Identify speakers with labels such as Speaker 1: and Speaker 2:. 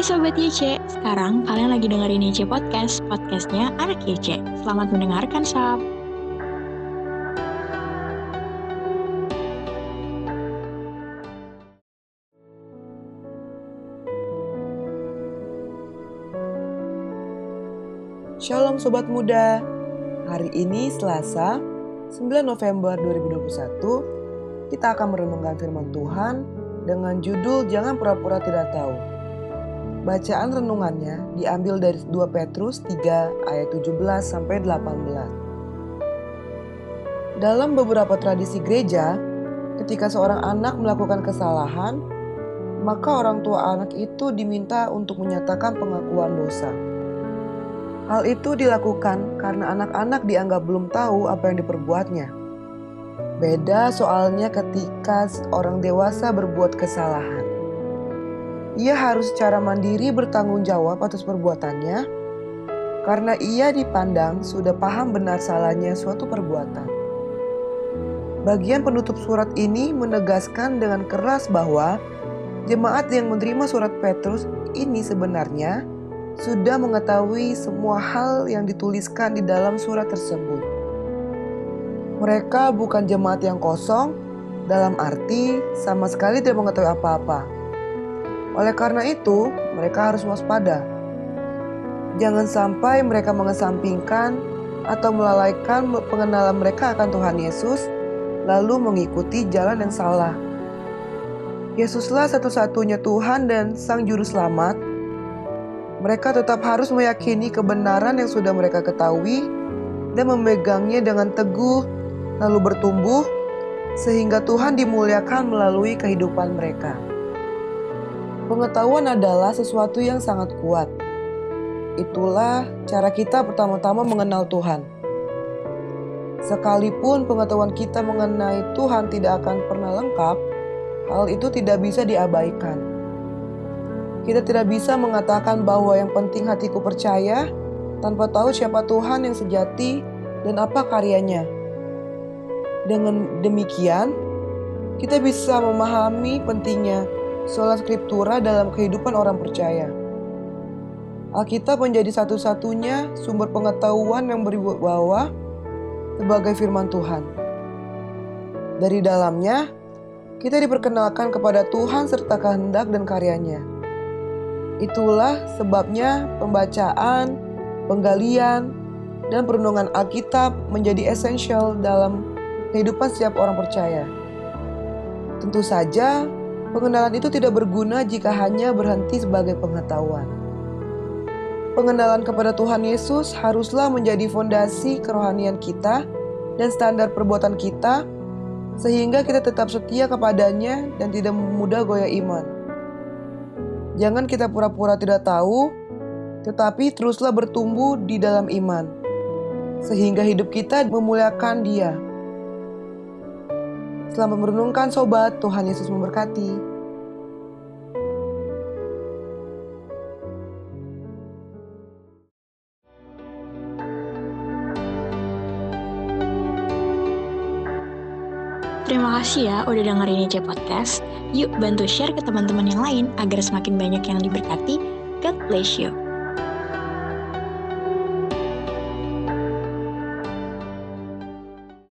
Speaker 1: Hai Sobat YC, sekarang kalian lagi dengerin YC Podcast, podcastnya Anak YC. Selamat mendengarkan, Sob.
Speaker 2: Shalom Sobat Muda, hari ini Selasa 9 November 2021 kita akan merenungkan firman Tuhan dengan judul Jangan Pura-Pura Tidak Tahu. Bacaan renungannya diambil dari 2 Petrus 3 ayat 17 sampai 18. Dalam beberapa tradisi gereja, ketika seorang anak melakukan kesalahan, maka orang tua anak itu diminta untuk menyatakan pengakuan dosa. Hal itu dilakukan karena anak-anak dianggap belum tahu apa yang diperbuatnya. Beda soalnya ketika orang dewasa berbuat kesalahan ia harus secara mandiri bertanggung jawab atas perbuatannya karena ia dipandang sudah paham benar salahnya suatu perbuatan. Bagian penutup surat ini menegaskan dengan keras bahwa jemaat yang menerima surat Petrus ini sebenarnya sudah mengetahui semua hal yang dituliskan di dalam surat tersebut. Mereka bukan jemaat yang kosong, dalam arti sama sekali tidak mengetahui apa-apa oleh karena itu, mereka harus waspada. Jangan sampai mereka mengesampingkan atau melalaikan pengenalan mereka akan Tuhan Yesus, lalu mengikuti jalan yang salah. Yesuslah satu-satunya Tuhan dan Sang Juru Selamat. Mereka tetap harus meyakini kebenaran yang sudah mereka ketahui dan memegangnya dengan teguh, lalu bertumbuh, sehingga Tuhan dimuliakan melalui kehidupan mereka. Pengetahuan adalah sesuatu yang sangat kuat. Itulah cara kita pertama-tama mengenal Tuhan. Sekalipun pengetahuan kita mengenai Tuhan tidak akan pernah lengkap, hal itu tidak bisa diabaikan. Kita tidak bisa mengatakan bahwa yang penting hatiku percaya tanpa tahu siapa Tuhan yang sejati dan apa karyanya. Dengan demikian, kita bisa memahami pentingnya sola scriptura dalam kehidupan orang percaya. Alkitab menjadi satu-satunya sumber pengetahuan yang berwibawa sebagai firman Tuhan. Dari dalamnya, kita diperkenalkan kepada Tuhan serta kehendak dan karyanya. Itulah sebabnya pembacaan, penggalian, dan perenungan Alkitab menjadi esensial dalam kehidupan setiap orang percaya. Tentu saja, Pengenalan itu tidak berguna jika hanya berhenti sebagai pengetahuan. Pengenalan kepada Tuhan Yesus haruslah menjadi fondasi kerohanian kita dan standar perbuatan kita, sehingga kita tetap setia kepadanya dan tidak mudah goyah iman. Jangan kita pura-pura tidak tahu, tetapi teruslah bertumbuh di dalam iman, sehingga hidup kita memuliakan Dia. Selamat merenungkan sobat, Tuhan Yesus memberkati.
Speaker 1: Terima kasih ya udah dengerin IC Podcast. Yuk bantu share ke teman-teman yang lain agar semakin banyak yang diberkati. God bless you.